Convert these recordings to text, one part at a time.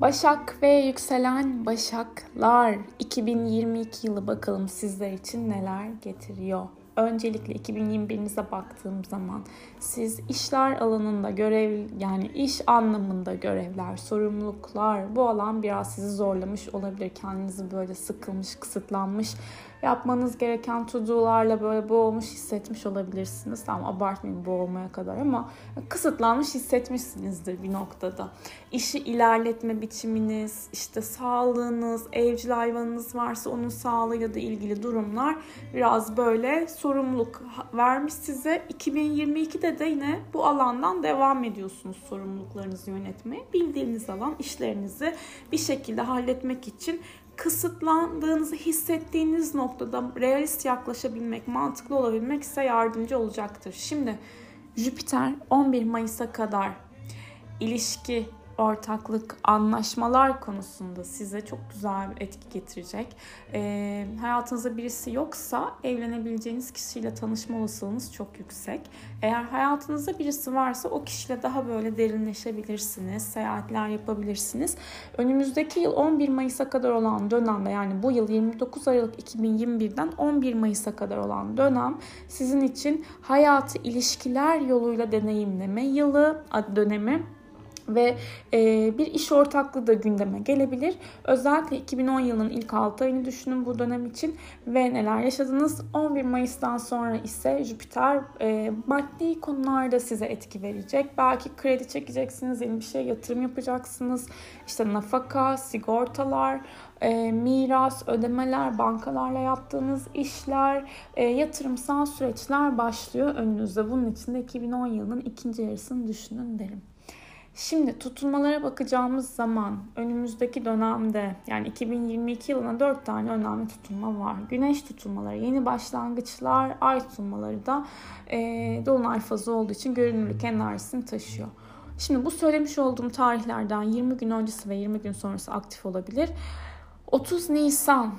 Başak ve yükselen Başaklar 2022 yılı bakalım sizler için neler getiriyor. Öncelikle 2021'inize baktığım zaman siz işler alanında görev yani iş anlamında görevler, sorumluluklar bu alan biraz sizi zorlamış olabilir. Kendinizi böyle sıkılmış, kısıtlanmış yapmanız gereken tudularla böyle boğulmuş hissetmiş olabilirsiniz. Tamam abartmayın boğulmaya kadar ama kısıtlanmış hissetmişsinizdir bir noktada. İşi ilerletme biçiminiz, işte sağlığınız, evcil hayvanınız varsa onun sağlığıyla da ilgili durumlar biraz böyle sorumluluk vermiş size. 2022'de de yine bu alandan devam ediyorsunuz sorumluluklarınızı yönetmeye. Bildiğiniz alan işlerinizi bir şekilde halletmek için kısıtlandığınızı hissettiğiniz noktada realist yaklaşabilmek, mantıklı olabilmek size yardımcı olacaktır. Şimdi Jüpiter 11 Mayıs'a kadar ilişki, ortaklık, anlaşmalar konusunda size çok güzel bir etki getirecek. E, hayatınızda birisi yoksa evlenebileceğiniz kişiyle tanışma olasılığınız çok yüksek. Eğer hayatınızda birisi varsa o kişiyle daha böyle derinleşebilirsiniz, seyahatler yapabilirsiniz. Önümüzdeki yıl 11 Mayıs'a kadar olan dönemde yani bu yıl 29 Aralık 2021'den 11 Mayıs'a kadar olan dönem sizin için hayatı ilişkiler yoluyla deneyimleme yılı dönemi ve e, bir iş ortaklığı da gündeme gelebilir. Özellikle 2010 yılının ilk 6 ayını düşünün bu dönem için ve neler yaşadınız. 11 Mayıs'tan sonra ise Jüpiter e, maddi konularda size etki verecek. Belki kredi çekeceksiniz, yeni bir şey yatırım yapacaksınız. İşte nafaka, sigortalar, e, miras, ödemeler, bankalarla yaptığınız işler, e, yatırımsal süreçler başlıyor önünüzde. Bunun için de 2010 yılının ikinci yarısını düşünün derim. Şimdi tutulmalara bakacağımız zaman önümüzdeki dönemde yani 2022 yılına 4 tane önemli tutulma var. Güneş tutulmaları, yeni başlangıçlar, ay tutulmaları da e, dolunay fazı olduğu için görünürlük enerjisini taşıyor. Şimdi bu söylemiş olduğum tarihlerden 20 gün öncesi ve 20 gün sonrası aktif olabilir. 30 Nisan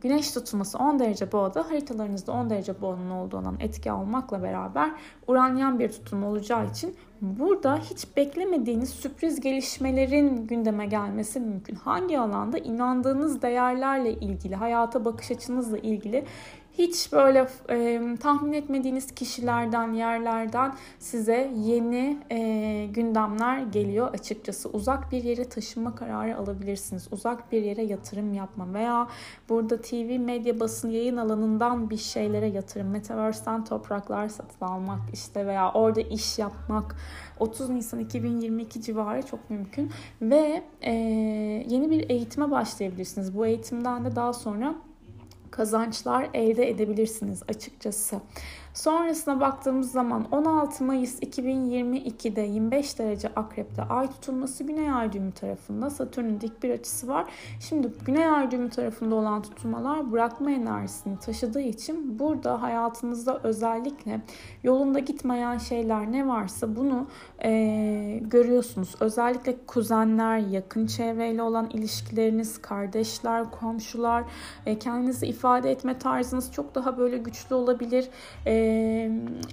Güneş tutulması 10 derece boğada haritalarınızda 10 derece boğanın olduğu olan etki almakla beraber uranyan bir tutulma olacağı için burada hiç beklemediğiniz sürpriz gelişmelerin gündeme gelmesi mümkün. Hangi alanda inandığınız değerlerle ilgili, hayata bakış açınızla ilgili hiç böyle e, tahmin etmediğiniz kişilerden, yerlerden size yeni e, gündemler geliyor açıkçası. Uzak bir yere taşınma kararı alabilirsiniz. Uzak bir yere yatırım yapma veya burada TV, medya, basın, yayın alanından bir şeylere yatırım, Metaverse'den topraklar satın almak işte veya orada iş yapmak 30 Nisan 2022 civarı çok mümkün ve e, yeni bir eğitime başlayabilirsiniz. Bu eğitimden de daha sonra kazançlar elde edebilirsiniz açıkçası. Sonrasına baktığımız zaman 16 Mayıs 2022'de 25 derece akrepte ay tutulması Güney ay düğümü tarafında Satürn'ün dik bir açısı var. Şimdi Güney ay düğümü tarafında olan tutulmalar bırakma enerjisini taşıdığı için burada hayatınızda özellikle yolunda gitmeyen şeyler ne varsa bunu e, görüyorsunuz. Özellikle kuzenler, yakın çevreyle olan ilişkileriniz, kardeşler, komşular, e, kendinizi ifade etme tarzınız çok daha böyle güçlü olabilir. E,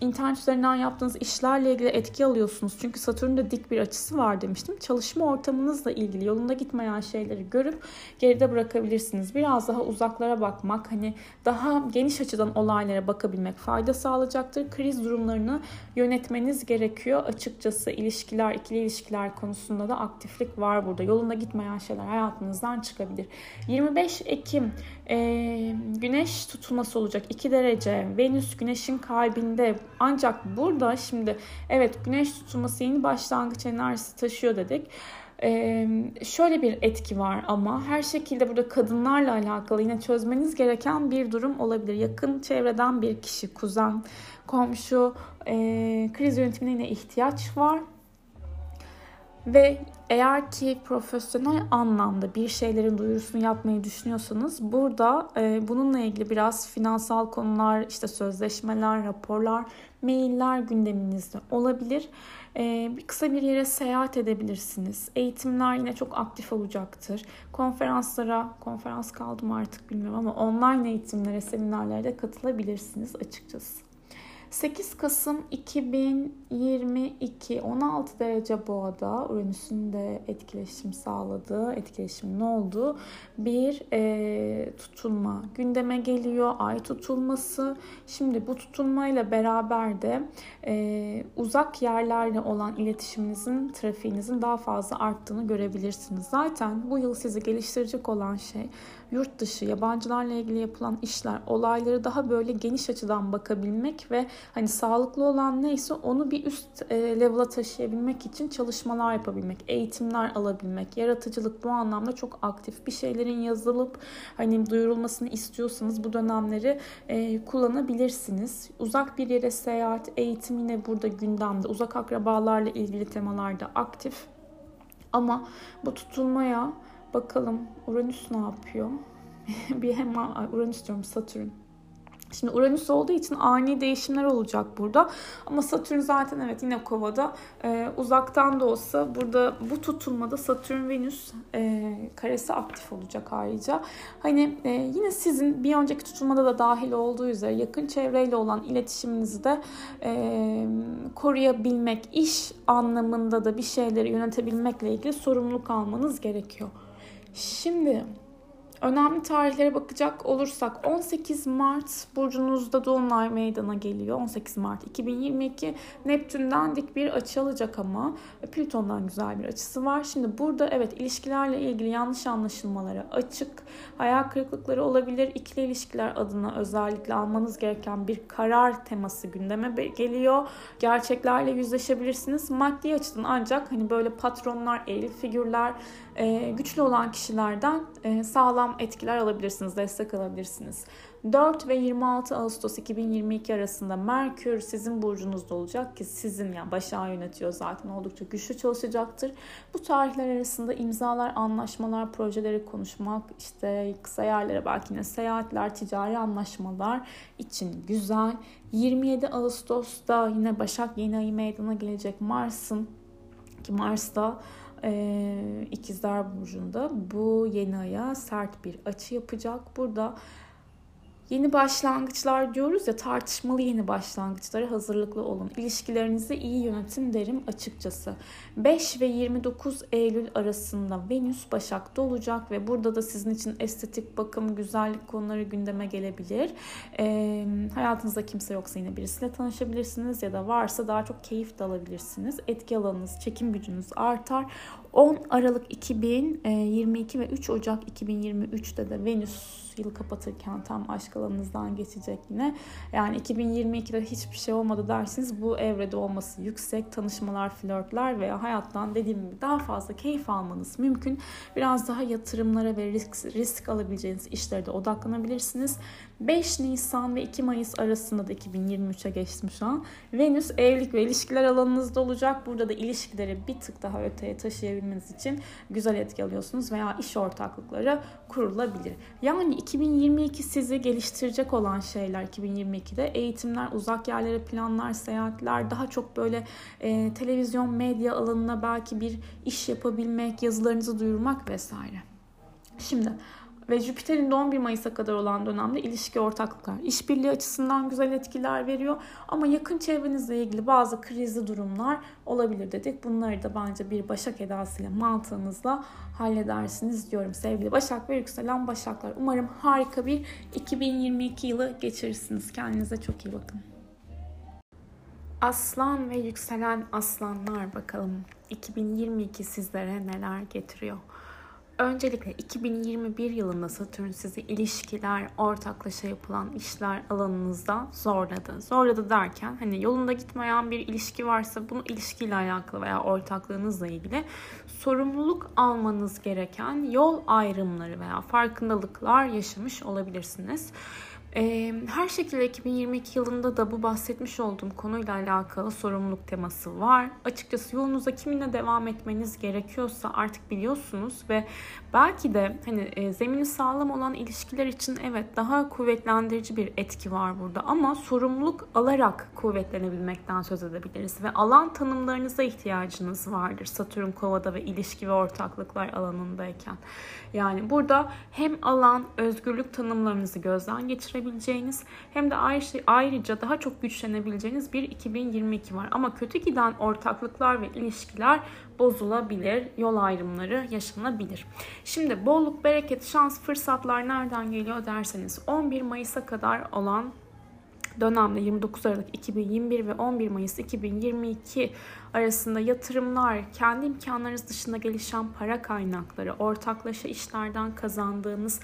internet üzerinden yaptığınız işlerle ilgili etki alıyorsunuz. Çünkü Satürn'de dik bir açısı var demiştim. Çalışma ortamınızla ilgili yolunda gitmeyen şeyleri görüp geride bırakabilirsiniz. Biraz daha uzaklara bakmak, hani daha geniş açıdan olaylara bakabilmek fayda sağlayacaktır. Kriz durumlarını yönetmeniz gerekiyor. Açıkçası ilişkiler, ikili ilişkiler konusunda da aktiflik var burada. Yolunda gitmeyen şeyler hayatınızdan çıkabilir. 25 Ekim e, güneş tutulması olacak 2 derece. Venüs güneşin kalbinde. Ancak burada şimdi evet güneş tutulması yeni başlangıç enerjisi taşıyor dedik. Ee, şöyle bir etki var ama her şekilde burada kadınlarla alakalı yine çözmeniz gereken bir durum olabilir. Yakın çevreden bir kişi, kuzen, komşu, e, kriz yönetimine yine ihtiyaç var. Ve eğer ki profesyonel anlamda bir şeylerin duyurusunu yapmayı düşünüyorsanız burada e, bununla ilgili biraz finansal konular, işte sözleşmeler, raporlar, mailler gündeminizde olabilir. E, kısa bir yere seyahat edebilirsiniz. Eğitimler yine çok aktif olacaktır. Konferanslara, konferans kaldım artık bilmiyorum ama online eğitimlere, seminerlere de katılabilirsiniz açıkçası. 8 Kasım 2022 16 derece boğada Uranüs'ün de etkileşim sağladığı, etkileşim ne oldu? Bir e, tutulma gündeme geliyor. Ay tutulması. Şimdi bu tutulmayla beraber de e, uzak yerlerle olan iletişiminizin, trafiğinizin daha fazla arttığını görebilirsiniz. Zaten bu yıl sizi geliştirecek olan şey yurt dışı, yabancılarla ilgili yapılan işler, olayları daha böyle geniş açıdan bakabilmek ve hani sağlıklı olan neyse onu bir üst e, level'a taşıyabilmek için çalışmalar yapabilmek, eğitimler alabilmek, yaratıcılık bu anlamda çok aktif. Bir şeylerin yazılıp hani duyurulmasını istiyorsanız bu dönemleri e, kullanabilirsiniz. Uzak bir yere seyahat, eğitim yine burada gündemde. Uzak akrabalarla ilgili temalarda aktif. Ama bu tutulmaya bakalım Uranüs ne yapıyor? bir hemen Uranüs diyorum Satürn. Şimdi Uranüs olduğu için ani değişimler olacak burada. Ama Satürn zaten evet yine kovada. Ee, uzaktan da olsa burada bu tutulmada Satürn-Venüs e, karesi aktif olacak ayrıca. Hani e, yine sizin bir önceki tutulmada da dahil olduğu üzere yakın çevreyle olan iletişiminizi de e, koruyabilmek, iş anlamında da bir şeyleri yönetebilmekle ilgili sorumluluk almanız gerekiyor. Şimdi Önemli tarihlere bakacak olursak 18 Mart burcunuzda Dolunay meydana geliyor. 18 Mart 2022 Neptün'den dik bir açı alacak ama Plüton'dan güzel bir açısı var. Şimdi burada evet ilişkilerle ilgili yanlış anlaşılmalara açık, hayal kırıklıkları olabilir. İkili ilişkiler adına özellikle almanız gereken bir karar teması gündeme geliyor. Gerçeklerle yüzleşebilirsiniz. Maddi açıdan ancak hani böyle patronlar, el figürler, güçlü olan kişilerden sağlam etkiler alabilirsiniz, destek alabilirsiniz. 4 ve 26 Ağustos 2022 arasında Merkür sizin burcunuzda olacak ki sizin yani başağı yönetiyor zaten oldukça güçlü çalışacaktır. Bu tarihler arasında imzalar, anlaşmalar, projeleri konuşmak, işte kısa yerlere belki yine seyahatler, ticari anlaşmalar için güzel. 27 Ağustos'ta yine Başak yeni ayı meydana gelecek Mars'ın ki Mars'ta e, İkizler Burcu'nda bu yeni aya sert bir açı yapacak. Burada Yeni başlangıçlar diyoruz ya tartışmalı yeni başlangıçlara hazırlıklı olun. İlişkilerinizi iyi yönetin derim açıkçası. 5 ve 29 Eylül arasında Venüs Başak'ta olacak ve burada da sizin için estetik bakım, güzellik konuları gündeme gelebilir. E, hayatınızda kimse yoksa yine birisiyle tanışabilirsiniz ya da varsa daha çok keyif de alabilirsiniz. Etki alanınız, çekim gücünüz artar. 10 Aralık 2022 ve 3 Ocak 2023'te de Venüs yılı kapatırken tam aşk alanınızdan geçecek yine. Yani 2022'de hiçbir şey olmadı dersiniz bu evrede olması yüksek tanışmalar, flörtler veya hayattan dediğim gibi daha fazla keyif almanız mümkün. Biraz daha yatırımlara ve risk, risk alabileceğiniz işlere de odaklanabilirsiniz. 5 Nisan ve 2 Mayıs arasında da 2023'e geçtim şu an. Venüs evlilik ve ilişkiler alanınızda olacak. Burada da ilişkileri bir tık daha öteye taşıyabilmeniz için güzel etki alıyorsunuz veya iş ortaklıkları kurulabilir. Yani 2022 sizi geliştirecek olan şeyler 2022'de eğitimler, uzak yerlere planlar, seyahatler, daha çok böyle e, televizyon, medya alanına belki bir iş yapabilmek, yazılarınızı duyurmak vesaire. Şimdi ve Jüpiter'in de 11 Mayıs'a kadar olan dönemde ilişki ortaklıklar, işbirliği açısından güzel etkiler veriyor. Ama yakın çevrenizle ilgili bazı krizli durumlar olabilir dedik. Bunları da bence bir Başak edasıyla mantığınızla halledersiniz diyorum sevgili Başak ve yükselen Başaklar. Umarım harika bir 2022 yılı geçirirsiniz. Kendinize çok iyi bakın. Aslan ve yükselen aslanlar bakalım 2022 sizlere neler getiriyor. Öncelikle 2021 yılında Satürn sizi ilişkiler, ortaklaşa yapılan işler alanınızda zorladı. Zorladı derken hani yolunda gitmeyen bir ilişki varsa bunu ilişkiyle alakalı veya ortaklığınızla ilgili sorumluluk almanız gereken yol ayrımları veya farkındalıklar yaşamış olabilirsiniz. Her şekilde 2022 yılında da bu bahsetmiş olduğum konuyla alakalı sorumluluk teması var. Açıkçası yolunuza kiminle devam etmeniz gerekiyorsa artık biliyorsunuz ve belki de hani zemini sağlam olan ilişkiler için evet daha kuvvetlendirici bir etki var burada ama sorumluluk alarak kuvvetlenebilmekten söz edebiliriz ve alan tanımlarınıza ihtiyacınız vardır Satürn Kova'da ve ilişki ve ortaklıklar alanındayken. Yani burada hem alan, özgürlük tanımlarınızı gözden geçirebileceğiniz hem de ayrıca daha çok güçlenebileceğiniz bir 2022 var. Ama kötü giden ortaklıklar ve ilişkiler bozulabilir, yol ayrımları yaşanabilir. Şimdi bolluk, bereket, şans, fırsatlar nereden geliyor derseniz 11 Mayıs'a kadar olan dönemde 29 Aralık 2021 ve 11 Mayıs 2022 arasında yatırımlar, kendi imkanlarınız dışında gelişen para kaynakları, ortaklaşa işlerden kazandığınız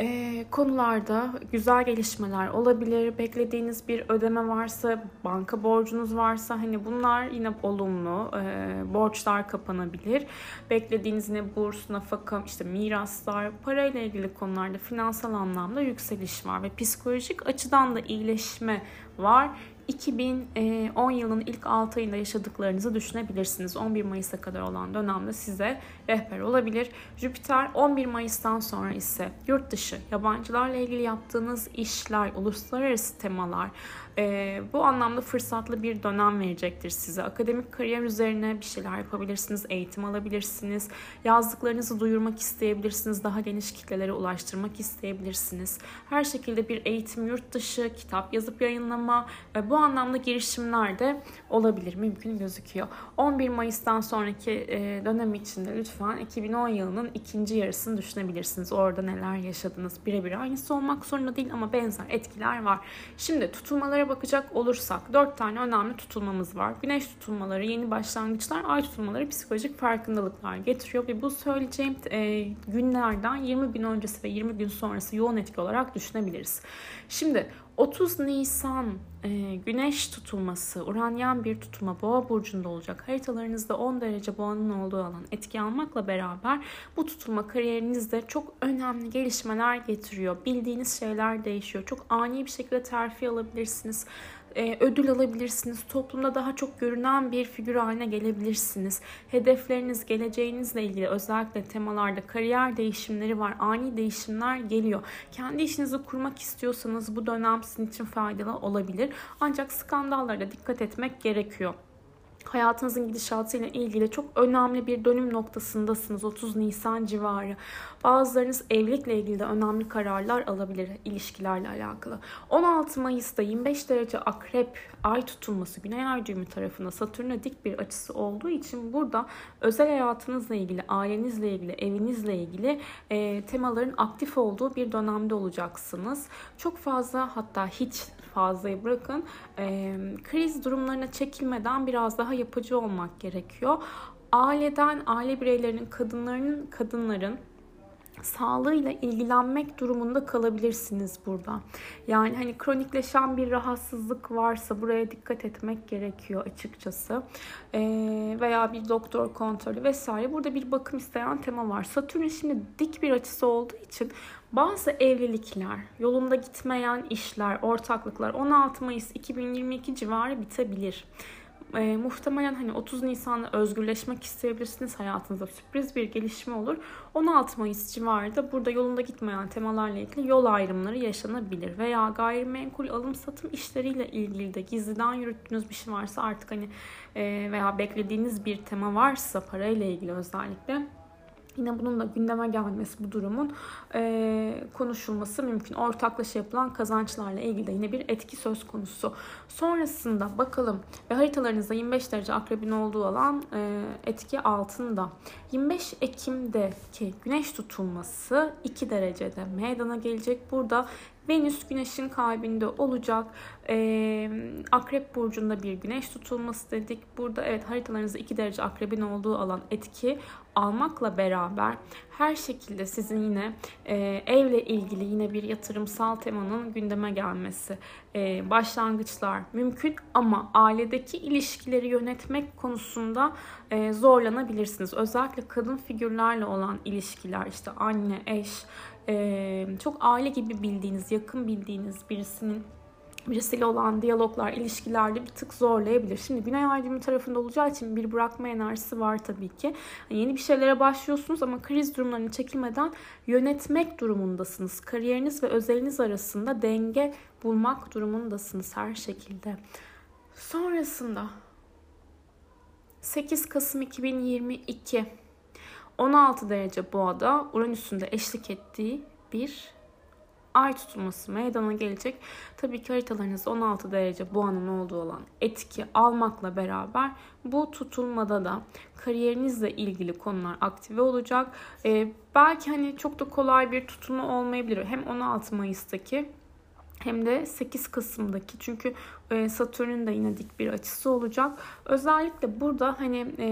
e, konularda güzel gelişmeler olabilir. Beklediğiniz bir ödeme varsa, banka borcunuz varsa hani bunlar yine olumlu. E, borçlar kapanabilir. Beklediğiniz yine burs, nafaka, işte miraslar, parayla ilgili konularda finansal anlamda yükseliş var ve psikolojik açıdan da iyileşme var. 2010 yılının ilk 6 ayında yaşadıklarınızı düşünebilirsiniz. 11 Mayıs'a kadar olan dönemde size rehber olabilir. Jüpiter 11 Mayıs'tan sonra ise yurt dışı, yabancılarla ilgili yaptığınız işler, uluslararası temalar, e, bu anlamda fırsatlı bir dönem verecektir size. Akademik kariyer üzerine bir şeyler yapabilirsiniz, eğitim alabilirsiniz, yazdıklarınızı duyurmak isteyebilirsiniz, daha geniş kitlelere ulaştırmak isteyebilirsiniz. Her şekilde bir eğitim yurt dışı, kitap yazıp yayınlama, e, bu anlamda girişimler de olabilir, mümkün gözüküyor. 11 Mayıs'tan sonraki e, dönem içinde lütfen 2010 yılının ikinci yarısını düşünebilirsiniz. Orada neler yaşadınız birebir aynısı olmak zorunda değil ama benzer etkiler var. Şimdi tutulmalara bakacak olursak dört tane önemli tutulmamız var. Güneş tutulmaları, yeni başlangıçlar, ay tutulmaları psikolojik farkındalıklar getiriyor ve bu söyleyeceğim e, günlerden 20 gün öncesi ve 20 gün sonrası yoğun etki olarak düşünebiliriz. Şimdi 30 Nisan e, güneş tutulması, Uranyen bir tutulma boğa burcunda olacak. Haritalarınızda 10 derece boğanın olduğu alan etki almakla beraber bu tutulma kariyerinizde çok önemli gelişmeler getiriyor. Bildiğiniz şeyler değişiyor. Çok ani bir şekilde terfi alabilirsiniz e, ödül alabilirsiniz. Toplumda daha çok görünen bir figür haline gelebilirsiniz. Hedefleriniz, geleceğinizle ilgili özellikle temalarda kariyer değişimleri var. Ani değişimler geliyor. Kendi işinizi kurmak istiyorsanız bu dönem sizin için faydalı olabilir. Ancak skandallara dikkat etmek gerekiyor hayatınızın gidişatıyla ilgili çok önemli bir dönüm noktasındasınız 30 Nisan civarı. Bazılarınız evlilikle ilgili de önemli kararlar alabilir ilişkilerle alakalı. 16 Mayıs'ta 25 derece akrep ay tutulması Güney Ay düğümü tarafına Satürn'e dik bir açısı olduğu için burada özel hayatınızla ilgili, ailenizle ilgili, evinizle ilgili e, temaların aktif olduğu bir dönemde olacaksınız. Çok fazla hatta hiç fazlayı bırakın e, kriz durumlarına çekilmeden biraz daha yapıcı olmak gerekiyor. Aileden, aile bireylerinin, kadınların, kadınların sağlığıyla ilgilenmek durumunda kalabilirsiniz burada. Yani hani kronikleşen bir rahatsızlık varsa buraya dikkat etmek gerekiyor açıkçası. Ee, veya bir doktor kontrolü vesaire. Burada bir bakım isteyen tema var. Satürn şimdi dik bir açısı olduğu için bazı evlilikler, yolunda gitmeyen işler, ortaklıklar 16 Mayıs 2022 civarı bitebilir e, muhtemelen hani 30 Nisan'da özgürleşmek isteyebilirsiniz hayatınızda sürpriz bir gelişme olur. 16 Mayıs civarında burada yolunda gitmeyen temalarla ilgili yol ayrımları yaşanabilir veya gayrimenkul alım satım işleriyle ilgili de gizliden yürüttüğünüz bir şey varsa artık hani e, veya beklediğiniz bir tema varsa parayla ilgili özellikle Yine bunun da gündeme gelmesi bu durumun e, konuşulması mümkün. Ortaklaşa yapılan kazançlarla ilgili de yine bir etki söz konusu. Sonrasında bakalım ve haritalarınızda 25 derece akrebin olduğu alan e, etki altında. 25 Ekim'deki güneş tutulması 2 derecede meydana gelecek. Burada Venüs güneşin kalbinde olacak. Ee, akrep burcunda bir güneş tutulması dedik. Burada evet haritalarınızda 2 derece akrebin olduğu alan etki almakla beraber her şekilde sizin yine e, evle ilgili yine bir yatırımsal temanın gündeme gelmesi, e, başlangıçlar mümkün ama ailedeki ilişkileri yönetmek konusunda e, zorlanabilirsiniz. Özellikle kadın figürlerle olan ilişkiler işte anne, eş, e, çok aile gibi bildiğiniz, yakın bildiğiniz birisinin birisiyle olan diyaloglar, ilişkilerde bir tık zorlayabilir. Şimdi Güney Ay düğümü tarafında olacağı için bir bırakma enerjisi var tabii ki. Yani yeni bir şeylere başlıyorsunuz ama kriz durumlarını çekilmeden yönetmek durumundasınız. Kariyeriniz ve özeliniz arasında denge bulmak durumundasınız her şekilde. Sonrasında 8 Kasım 2022 16 derece boğada Uranüs'ün de eşlik ettiği bir ay tutulması meydana gelecek. Tabii ki haritalarınızda 16 derece boğanın olduğu olan etki almakla beraber bu tutulmada da kariyerinizle ilgili konular aktive olacak. Ee, belki hani çok da kolay bir tutulma olmayabilir. Hem 16 Mayıs'taki hem de 8 Kasım'daki çünkü e, Satürn'ün de yine dik bir açısı olacak. Özellikle burada hani e,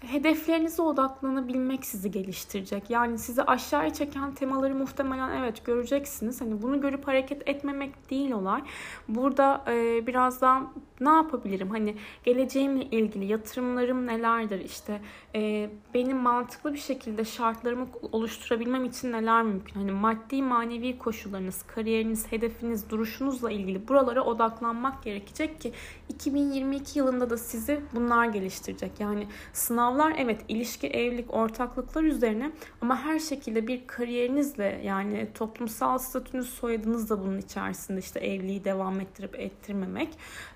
hedeflerinize odaklanabilmek sizi geliştirecek. Yani sizi aşağıya çeken temaları muhtemelen evet göreceksiniz. Hani bunu görüp hareket etmemek değil olay. Burada e, biraz daha ne yapabilirim? Hani geleceğimle ilgili yatırımlarım nelerdir? İşte e, benim mantıklı bir şekilde şartlarımı oluşturabilmem için neler mümkün? Hani maddi manevi koşullarınız, kariyeriniz, hedefiniz, duruşunuzla ilgili buralara odaklanmak gerekecek ki 2022 yılında da sizi bunlar geliştirecek. Yani sınavlar evet ilişki, evlilik, ortaklıklar üzerine ama her şekilde bir kariyerinizle yani toplumsal statünüz, soyadınız da bunun içerisinde işte evliliği devam ettirip ettirmemek.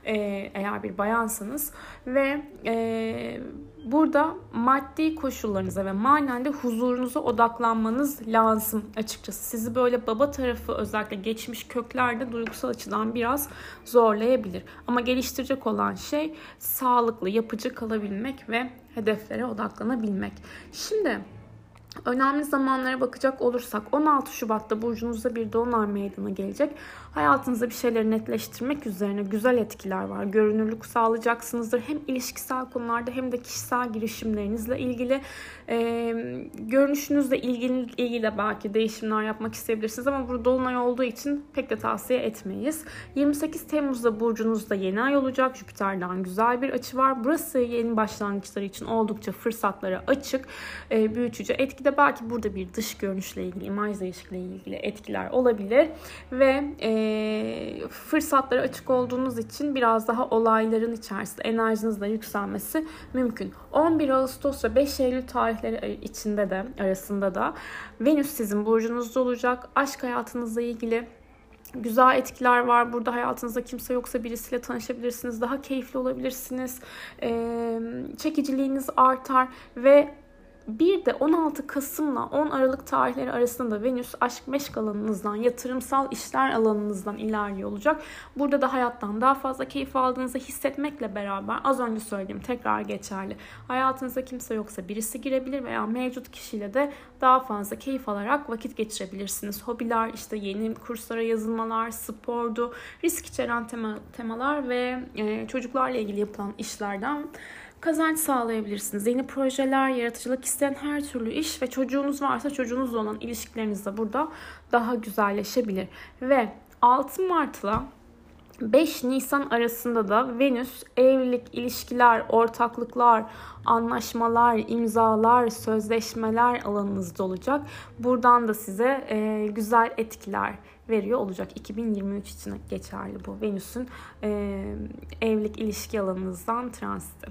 E, eğer bir bayansanız ve e, burada maddi koşullarınıza ve manen de huzurunuza odaklanmanız lazım açıkçası. Sizi böyle baba tarafı özellikle geçmiş köklerde duygusal açıdan biraz zorlayabilir. Ama geliştirecek olan şey sağlıklı, yapıcı kalabilmek ve hedeflere odaklanabilmek. Şimdi Önemli zamanlara bakacak olursak 16 Şubat'ta burcunuzda bir dolunay meydana gelecek. Hayatınızda bir şeyleri netleştirmek üzerine güzel etkiler var. Görünürlük sağlayacaksınızdır. Hem ilişkisel konularda hem de kişisel girişimlerinizle ilgili e, görünüşünüzle ilgili, ilgili belki değişimler yapmak isteyebilirsiniz ama burada dolunay olduğu için pek de tavsiye etmeyiz. 28 Temmuz'da burcunuzda yeni ay olacak. Jüpiter'den güzel bir açı var. Burası yeni başlangıçları için oldukça fırsatlara açık, e, büyütücü etkide belki burada bir dış görünüşle ilgili, imaj değişikliği ilgili etkiler olabilir ve e, fırsatlara açık olduğunuz için biraz daha olayların içerisinde enerjinizle yükselmesi mümkün. 11 Ağustos ve 5 Eylül tarihleri içinde de arasında da Venüs sizin burcunuzda olacak. Aşk hayatınızla ilgili güzel etkiler var. Burada hayatınızda kimse yoksa birisiyle tanışabilirsiniz. Daha keyifli olabilirsiniz. Ee, çekiciliğiniz artar ve bir de 16 Kasım'la 10 Aralık tarihleri arasında Venüs aşk meşk alanınızdan, yatırımsal işler alanınızdan ilerliyor olacak. Burada da hayattan daha fazla keyif aldığınızı hissetmekle beraber az önce söylediğim tekrar geçerli. Hayatınızda kimse yoksa birisi girebilir veya mevcut kişiyle de daha fazla keyif alarak vakit geçirebilirsiniz. Hobiler, işte yeni kurslara yazılmalar, spordu, risk içeren tema, temalar ve e, çocuklarla ilgili yapılan işlerden kazanç sağlayabilirsiniz. Yeni projeler, yaratıcılık isteyen her türlü iş ve çocuğunuz varsa çocuğunuzla olan ilişkileriniz de burada daha güzelleşebilir. Ve 6 Mart'la 5 Nisan arasında da Venüs evlilik, ilişkiler, ortaklıklar, anlaşmalar, imzalar, sözleşmeler alanınızda olacak. Buradan da size e, güzel etkiler veriyor olacak. 2023 için geçerli bu Venüs'ün e, evlilik ilişki alanınızdan transiti.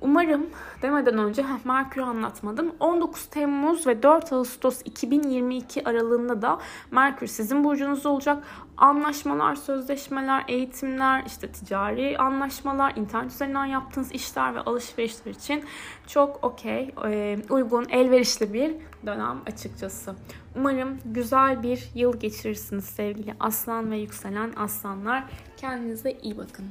Umarım demeden önce heh, Merkür'ü anlatmadım. 19 Temmuz ve 4 Ağustos 2022 aralığında da Merkür sizin burcunuzda olacak. Anlaşmalar, sözleşmeler, eğitimler, işte ticari anlaşmalar, internet üzerinden yaptığınız işler ve alışverişler için çok okey, uygun, elverişli bir dönem açıkçası. Umarım güzel bir yıl geçirirsiniz sevgili aslan ve yükselen aslanlar. Kendinize iyi bakın.